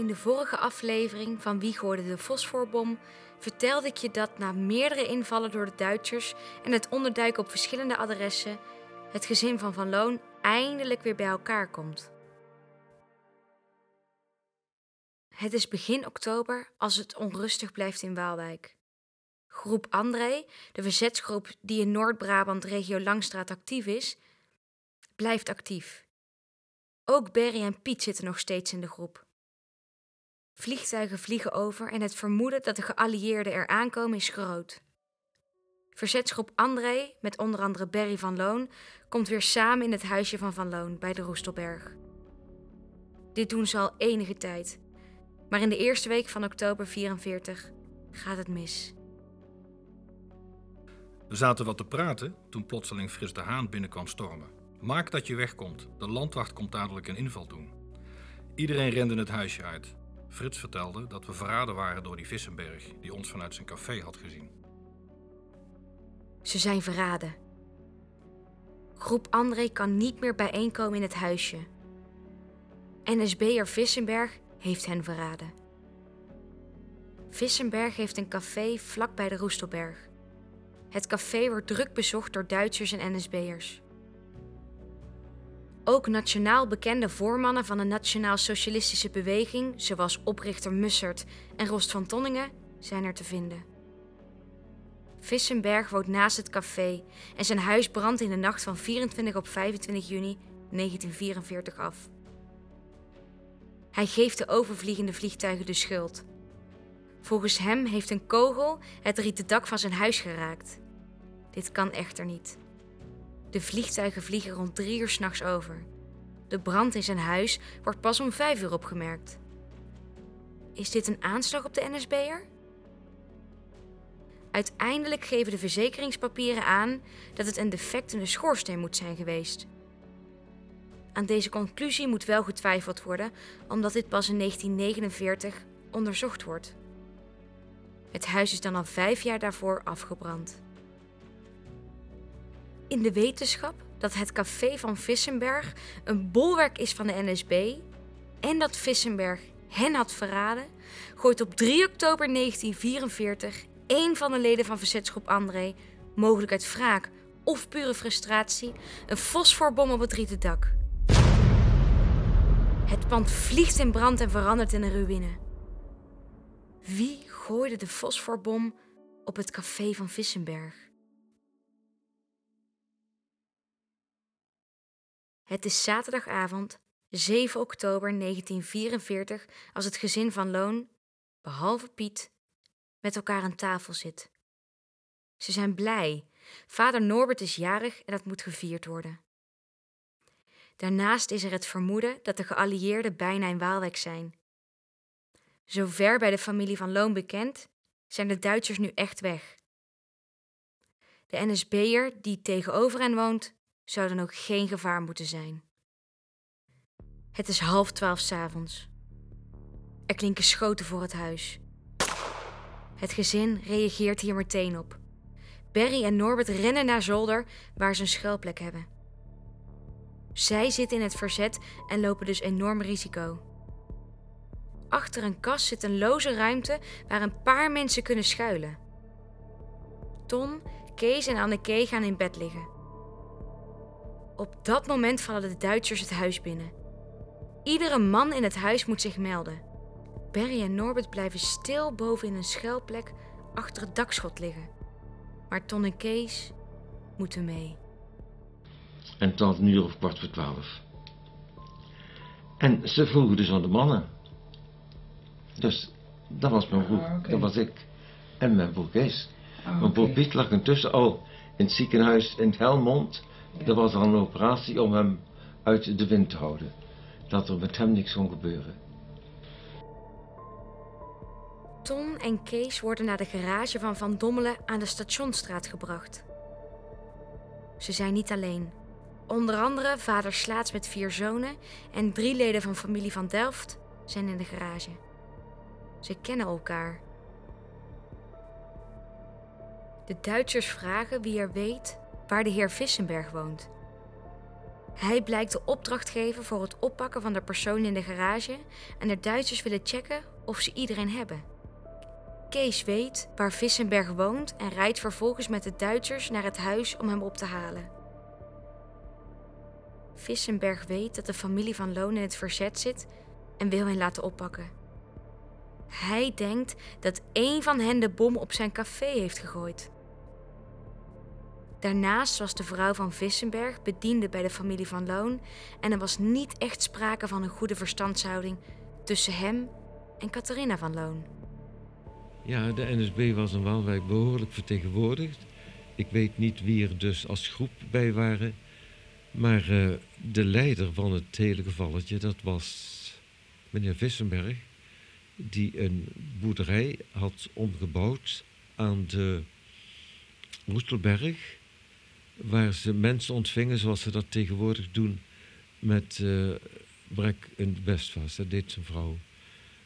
In de vorige aflevering van Wie gooide de fosforbom vertelde ik je dat na meerdere invallen door de Duitsers en het onderduiken op verschillende adressen het gezin van Van Loon eindelijk weer bij elkaar komt. Het is begin oktober als het onrustig blijft in Waalwijk. Groep André, de verzetsgroep die in Noord-Brabant regio Langstraat actief is, blijft actief. Ook Berry en Piet zitten nog steeds in de groep. Vliegtuigen vliegen over en het vermoeden dat de geallieerden er aankomen is groot. Verzetsgroep André, met onder andere Berry van Loon, komt weer samen in het huisje van Van Loon bij de Roestelberg. Dit doen ze al enige tijd, maar in de eerste week van oktober 44 gaat het mis. We zaten wat te praten toen plotseling Fris de Haan binnenkwam stormen. Maak dat je wegkomt, de landwacht komt dadelijk een inval doen. Iedereen rende het huisje uit. Frits vertelde dat we verraden waren door die Vissenberg, die ons vanuit zijn café had gezien. Ze zijn verraden. Groep André kan niet meer bijeenkomen in het huisje. NSB'er Vissenberg heeft hen verraden. Vissenberg heeft een café vlak bij de Roestelberg. Het café wordt druk bezocht door Duitsers en NSB'ers. Ook nationaal bekende voormannen van de Nationaal-Socialistische Beweging, zoals oprichter Mussert en Rost van Tonningen, zijn er te vinden. Vissenberg woont naast het café en zijn huis brandt in de nacht van 24 op 25 juni 1944 af. Hij geeft de overvliegende vliegtuigen de schuld. Volgens hem heeft een kogel het rieten dak van zijn huis geraakt. Dit kan echter niet. De vliegtuigen vliegen rond drie uur s'nachts over. De brand in zijn huis wordt pas om vijf uur opgemerkt. Is dit een aanslag op de NSB'er? Uiteindelijk geven de verzekeringspapieren aan dat het een defect in de schoorsteen moet zijn geweest. Aan deze conclusie moet wel getwijfeld worden, omdat dit pas in 1949 onderzocht wordt. Het huis is dan al vijf jaar daarvoor afgebrand. In de wetenschap dat het café van Vissenberg een bolwerk is van de NSB en dat Vissenberg hen had verraden, gooit op 3 oktober 1944 één van de leden van verzetsgroep André, mogelijk uit wraak of pure frustratie, een fosforbom op het rieten dak. Het pand vliegt in brand en verandert in een ruïne. Wie gooide de fosforbom op het café van Vissenberg? Het is zaterdagavond 7 oktober 1944 als het gezin van Loon, behalve Piet, met elkaar aan tafel zit. Ze zijn blij. Vader Norbert is jarig en dat moet gevierd worden. Daarnaast is er het vermoeden dat de geallieerden bijna in Waalwijk zijn. Zover bij de familie van Loon bekend, zijn de Duitsers nu echt weg. De NSB'er die tegenover hen woont, zou dan ook geen gevaar moeten zijn. Het is half twaalf s'avonds. Er klinken schoten voor het huis. Het gezin reageert hier meteen op. Berry en Norbert rennen naar zolder waar ze een schuilplek hebben. Zij zitten in het verzet en lopen dus enorm risico. Achter een kast zit een loze ruimte waar een paar mensen kunnen schuilen. Ton, Kees en Anneke gaan in bed liggen. Op dat moment vallen de Duitsers het huis binnen. Iedere man in het huis moet zich melden. Barry en Norbert blijven stil boven in een schuilplek achter het dakschot liggen. Maar Ton en Kees moeten mee. En het was een uur of kwart voor twaalf. En ze vroegen dus aan de mannen. Dus dat was mijn broer, Ah, dat was ik. En mijn broer Kees. Ah, Mijn broer. Piet lag intussen al in het ziekenhuis in Helmond. Er was al een operatie om hem uit de wind te houden. Dat er met hem niks kon gebeuren. Ton en Kees worden naar de garage van Van Dommelen aan de Stationstraat gebracht. Ze zijn niet alleen. Onder andere vader Slaats met vier zonen en drie leden van familie van Delft zijn in de garage. Ze kennen elkaar. De Duitsers vragen wie er weet waar de heer Vissenberg woont. Hij blijkt de opdrachtgever voor het oppakken van de persoon in de garage en de Duitsers willen checken of ze iedereen hebben. Kees weet waar Vissenberg woont en rijdt vervolgens met de Duitsers naar het huis om hem op te halen. Vissenberg weet dat de familie van Loon in het verzet zit en wil hen laten oppakken. Hij denkt dat één van hen de bom op zijn café heeft gegooid. Daarnaast was de vrouw van Vissenberg bediende bij de familie van Loon en er was niet echt sprake van een goede verstandshouding tussen hem en Catharina van Loon. Ja, de NSB was in Waalwijk behoorlijk vertegenwoordigd. Ik weet niet wie er dus als groep bij waren. Maar uh, de leider van het hele gevalletje, dat was meneer Vissenberg. Die een boerderij had omgebouwd aan de Roestelberg. Waar ze mensen ontvingen zoals ze dat tegenwoordig doen met uh, brek in Westvaas. Dat deed zijn vrouw.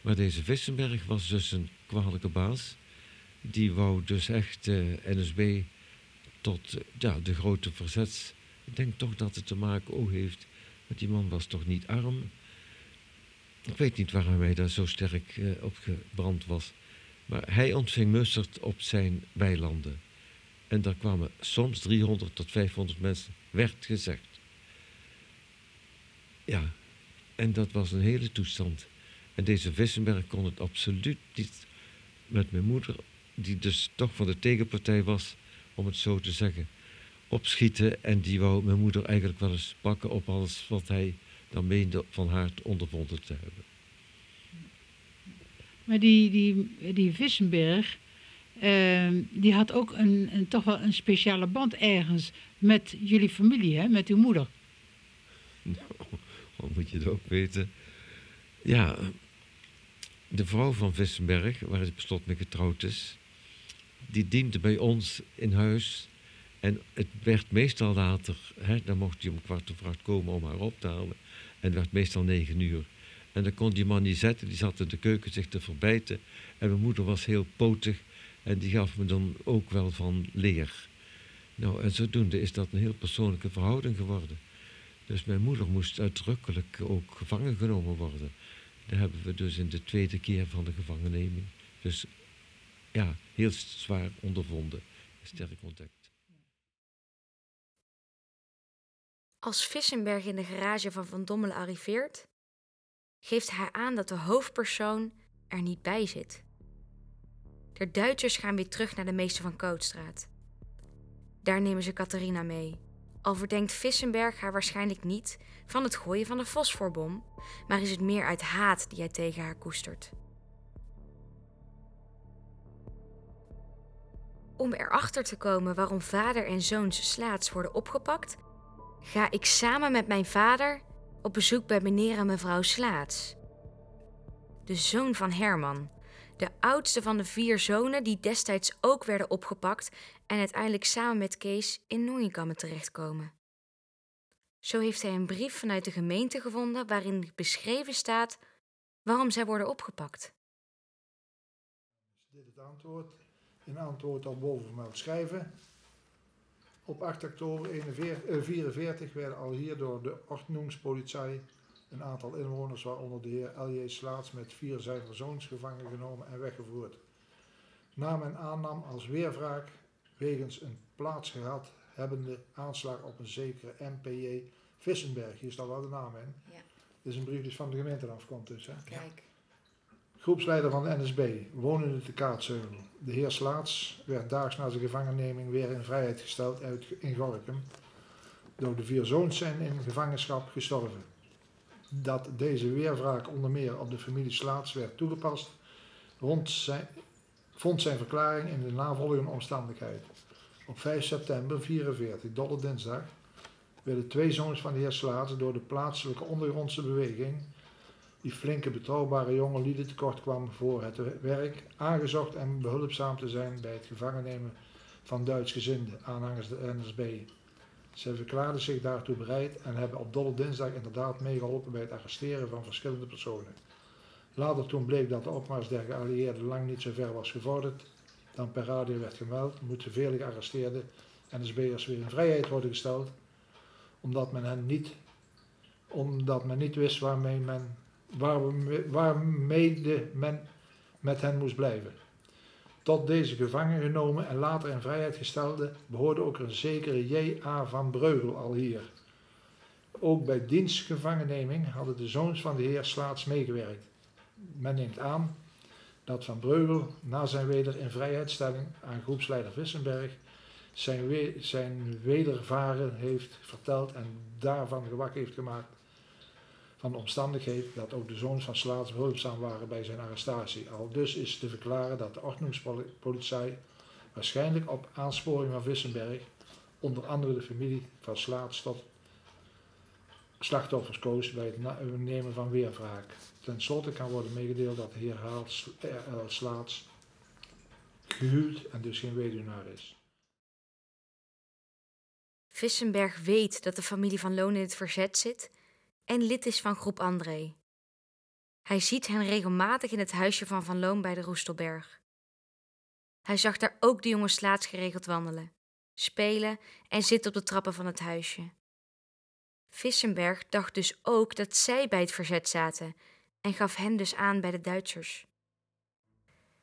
Maar deze Vissenberg was dus een kwalijke baas. Die wou dus echt de uh, NSB tot ja, de grote verzets. Ik denk toch dat het te maken ook heeft. Want die man was toch niet arm. Ik weet niet waarom hij daar zo sterk uh, op gebrand was. Maar hij ontving Mussert op zijn weilanden. En daar kwamen soms 300 tot 500 mensen, werd gezegd. Ja, en dat was een hele toestand. En deze Vissenberg kon het absoluut niet met mijn moeder, die dus toch van de tegenpartij was, om het zo te zeggen, opschieten. En die wou mijn moeder eigenlijk wel eens pakken op alles wat hij dan meende van haar ondervonden te hebben. Maar die, die, die Vissenberg, uh, die had ook een, een, toch wel een speciale band ergens met jullie familie, hè? met uw moeder. Nou, moet je dat ook weten? Ja, de vrouw van Vissenberg, waar hij beslot mee getrouwd is, die diende bij ons in huis. En het werd meestal later, hè, dan mocht hij om kwart over acht komen om haar op te halen. En het werd meestal negen uur. En dan kon die man niet zetten, die zat in de keuken zich te verbijten. En mijn moeder was heel potig en die gaf me dan ook wel van leer. Nou, en zodoende is dat een heel persoonlijke verhouding geworden. Dus mijn moeder moest uitdrukkelijk ook gevangen genomen worden. Dat hebben we dus in de tweede keer van de gevangenneming. Dus ja, heel zwaar ondervonden, sterk ontdekt. Als Vissenberg in de garage van Van Dommelen arriveert, geeft hij aan dat de hoofdpersoon er niet bij zit. De Duitsers gaan weer terug naar de meester van Kootstraat. Daar nemen ze Catharina mee. Al verdenkt Vissenberg haar waarschijnlijk niet van het gooien van de fosforbom, maar is het meer uit haat die hij tegen haar koestert. Om erachter te komen waarom vader en zoons slaats worden opgepakt, ga ik samen met mijn vader op bezoek bij meneer en mevrouw Slaats. De zoon van Herman, de oudste van de vier zonen die destijds ook werden opgepakt en uiteindelijk samen met Kees in Nooienkammen terechtkomen. Zo heeft hij een brief vanuit de gemeente gevonden waarin beschreven staat waarom zij worden opgepakt. Dit het antwoord. In antwoord op bovenvermeld schrijven. Op 8 oktober 1944 werden al hier door de ordnungspolitie een aantal inwoners, waaronder de heer L.J. Slaats, met vier zijner zoons gevangen genomen en weggevoerd. Na men aannam als weerwraak wegens een plaatsgehad hebbende aanslag op een zekere MPJ Vissenberg. Hier staat wel de naam in. Ja. Dit is een brief die van de gemeente afkomt dus. Hè? Kijk. Groepsleider van de NSB, wonende te Kaatsheuvel. De heer Slaats werd daags na zijn gevangenneming weer in vrijheid gesteld uit, in Gorkum. Door de vier zoons zijn in gevangenschap gestorven. Dat deze weerwraak onder meer op de familie Slaats werd toegepast, vond zijn verklaring in de navolgende omstandigheid. Op 5 september 44, dolle dinsdag, werden twee zoons van de heer Slaats door de plaatselijke ondergrondse beweging die flinke betrouwbare jonge lieden tekort kwam voor het werk, aangezocht en behulpzaam te zijn bij het gevangennemen van Duitsgezinden, aanhangers de NSB. Zij verklaarden zich daartoe bereid en hebben op Dolle Dinsdag inderdaad meegeholpen bij het arresteren van verschillende personen. Later toen bleek dat de opmars der geallieerden lang niet zo ver was gevorderd dan per radio werd gemeld, moeten vele gearresteerde NSB'ers weer in vrijheid worden gesteld, omdat men hen niet omdat men niet wist waarmee, men, waarmee, waarmee men met hen moest blijven. Tot deze gevangen genomen en later in vrijheid gestelde behoorde ook een zekere J.A. van Breugel al hier. Ook bij dienstgevangenneming hadden de zoons van de heer Slaats meegewerkt. Men neemt aan dat Van Breugel na zijn weder in vrijheidstelling aan groepsleider Vissenberg zijn, zijn wedervaren heeft verteld en daarvan gewak heeft gemaakt van de omstandigheid dat ook de zoons van Slaats behulpzaam waren bij zijn arrestatie. Al dus is te verklaren dat de ordnungspolitie waarschijnlijk op aansporing van Vissenberg onder andere de familie van Slaats tot slachtoffers koos bij het nemen van weerwraak. Ten slotte kan worden meegedeeld dat de heer Haals Slaats gehuwd en dus geen weduwnaar is. Vissenberg weet dat de familie van Loon in het verzet zit en lid is van groep André. Hij ziet hen regelmatig in het huisje van Van Loon bij de Roestelberg. Hij zag daar ook de jongens laatst geregeld wandelen, spelen en zitten op de trappen van het huisje. Vissenberg dacht dus ook dat zij bij het verzet zaten en gaf hen dus aan bij de Duitsers.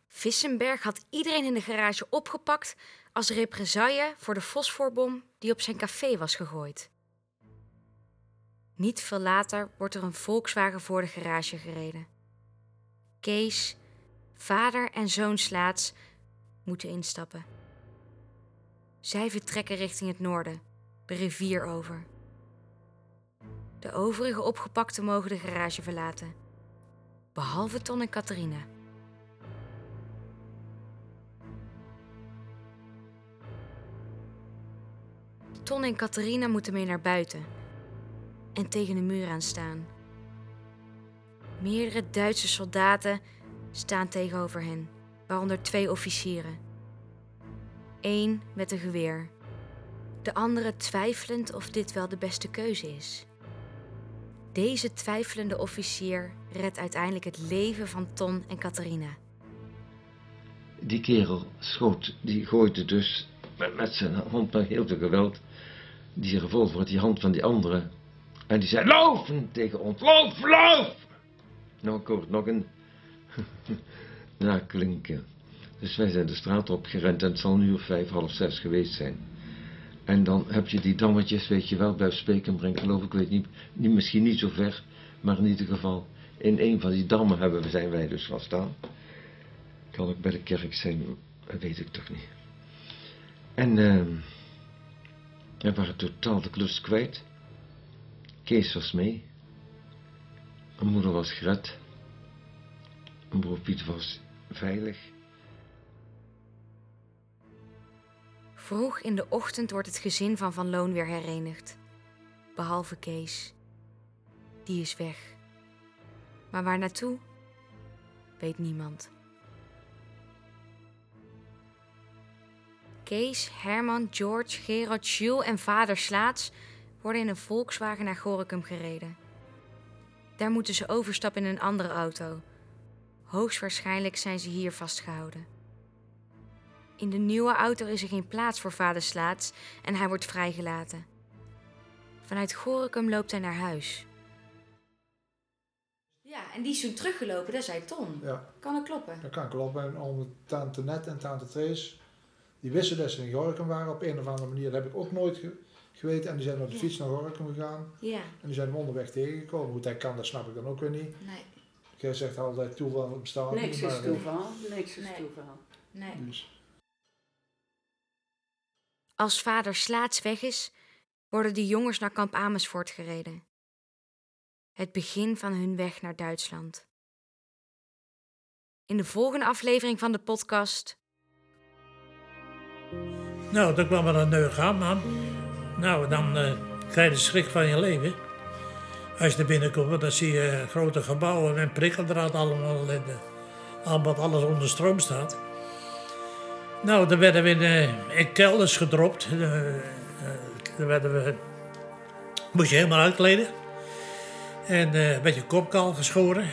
Vissenberg had iedereen in de garage opgepakt als represaille voor de fosforbom die op zijn café was gegooid. Niet veel later wordt er een Volkswagen voor de garage gereden. Kees, vader en zoon Slaats moeten instappen. Zij vertrekken richting het noorden, de rivier over. De overige opgepakten mogen de garage verlaten, behalve Ton en Catharina. Ton en Catharina moeten mee naar buiten en tegen de muur aan staan. Meerdere Duitse soldaten staan tegenover hen, waaronder twee officieren. Eén met een geweer, de andere twijfelend of dit wel de beste keuze is. Deze twijfelende officier redt uiteindelijk het leven van Ton en Catharina. Die kerel schoot, die gooide dus met, met zijn hand met heel veel geweld die revolver uit die hand van die andere en die zei, lopen tegen ons, loop, loop! Nou, ik nog een naklinken. Dus wij zijn de straat opgerend en het zal nu uur vijf, half zes geweest zijn. En dan heb je die dammetjes, weet je wel, bij spreken brengen, geloof ik, weet niet, niet, misschien niet zo ver, maar in ieder geval, in een van die dammen hebben zijn wij dus gaan staan. Kan ook bij de kerk zijn, weet ik toch niet. En uh, we waren totaal de klus kwijt. Kees was mee. Mijn moeder was gered. Broer Piet was veilig. Vroeg in de ochtend wordt het gezin van Van Loon weer herenigd. Behalve Kees. Die is weg. Maar waar naartoe? Weet niemand. Kees, Herman, George, Gerard, Jules en vader Slaats worden in een Volkswagen naar Gorinchem gereden. Daar moeten ze overstappen in een andere auto. Hoogstwaarschijnlijk zijn ze hier vastgehouden. In de nieuwe auto is er geen plaats voor vader Slaats en hij wordt vrijgelaten. Vanuit Gorinchem loopt hij naar huis. Ja, en die is toen teruggelopen, dat zei Ton. Ja. Kan het kloppen? Dat kan kloppen. En om tante Net en tante Trace, die wisten dat ze in Gorinchem waren op een of andere manier. Dat heb ik ook nooit ge geweten. En die zijn op de fiets naar Gorinchem gegaan. Ja. En die zijn hem onderweg tegengekomen. Hoe dat kan, dat snap ik dan ook weer niet. Nee. Jij zegt altijd toeval bestaat Niks niet. is maar, eh, toeval, niks is Nee. toeval. Nee. Dus, Als vader Slaats weg is, worden de jongens naar kamp Amersfoort gereden. Het begin van hun weg naar Duitsland. In de volgende aflevering van de podcast Nou, dan kwam er een neurgaan aan. Nou, dan eh, krijg je de schrik van je leven. Als je er binnenkomt, dan zie je grote gebouwen en prikkeldraad allemaal. En, eh, allemaal alles onder stroom staat. Nou, dan werden we in, in kelders gedropt. Dan werden we, moest je helemaal uitkleden. En een beetje kopkaal geschoren.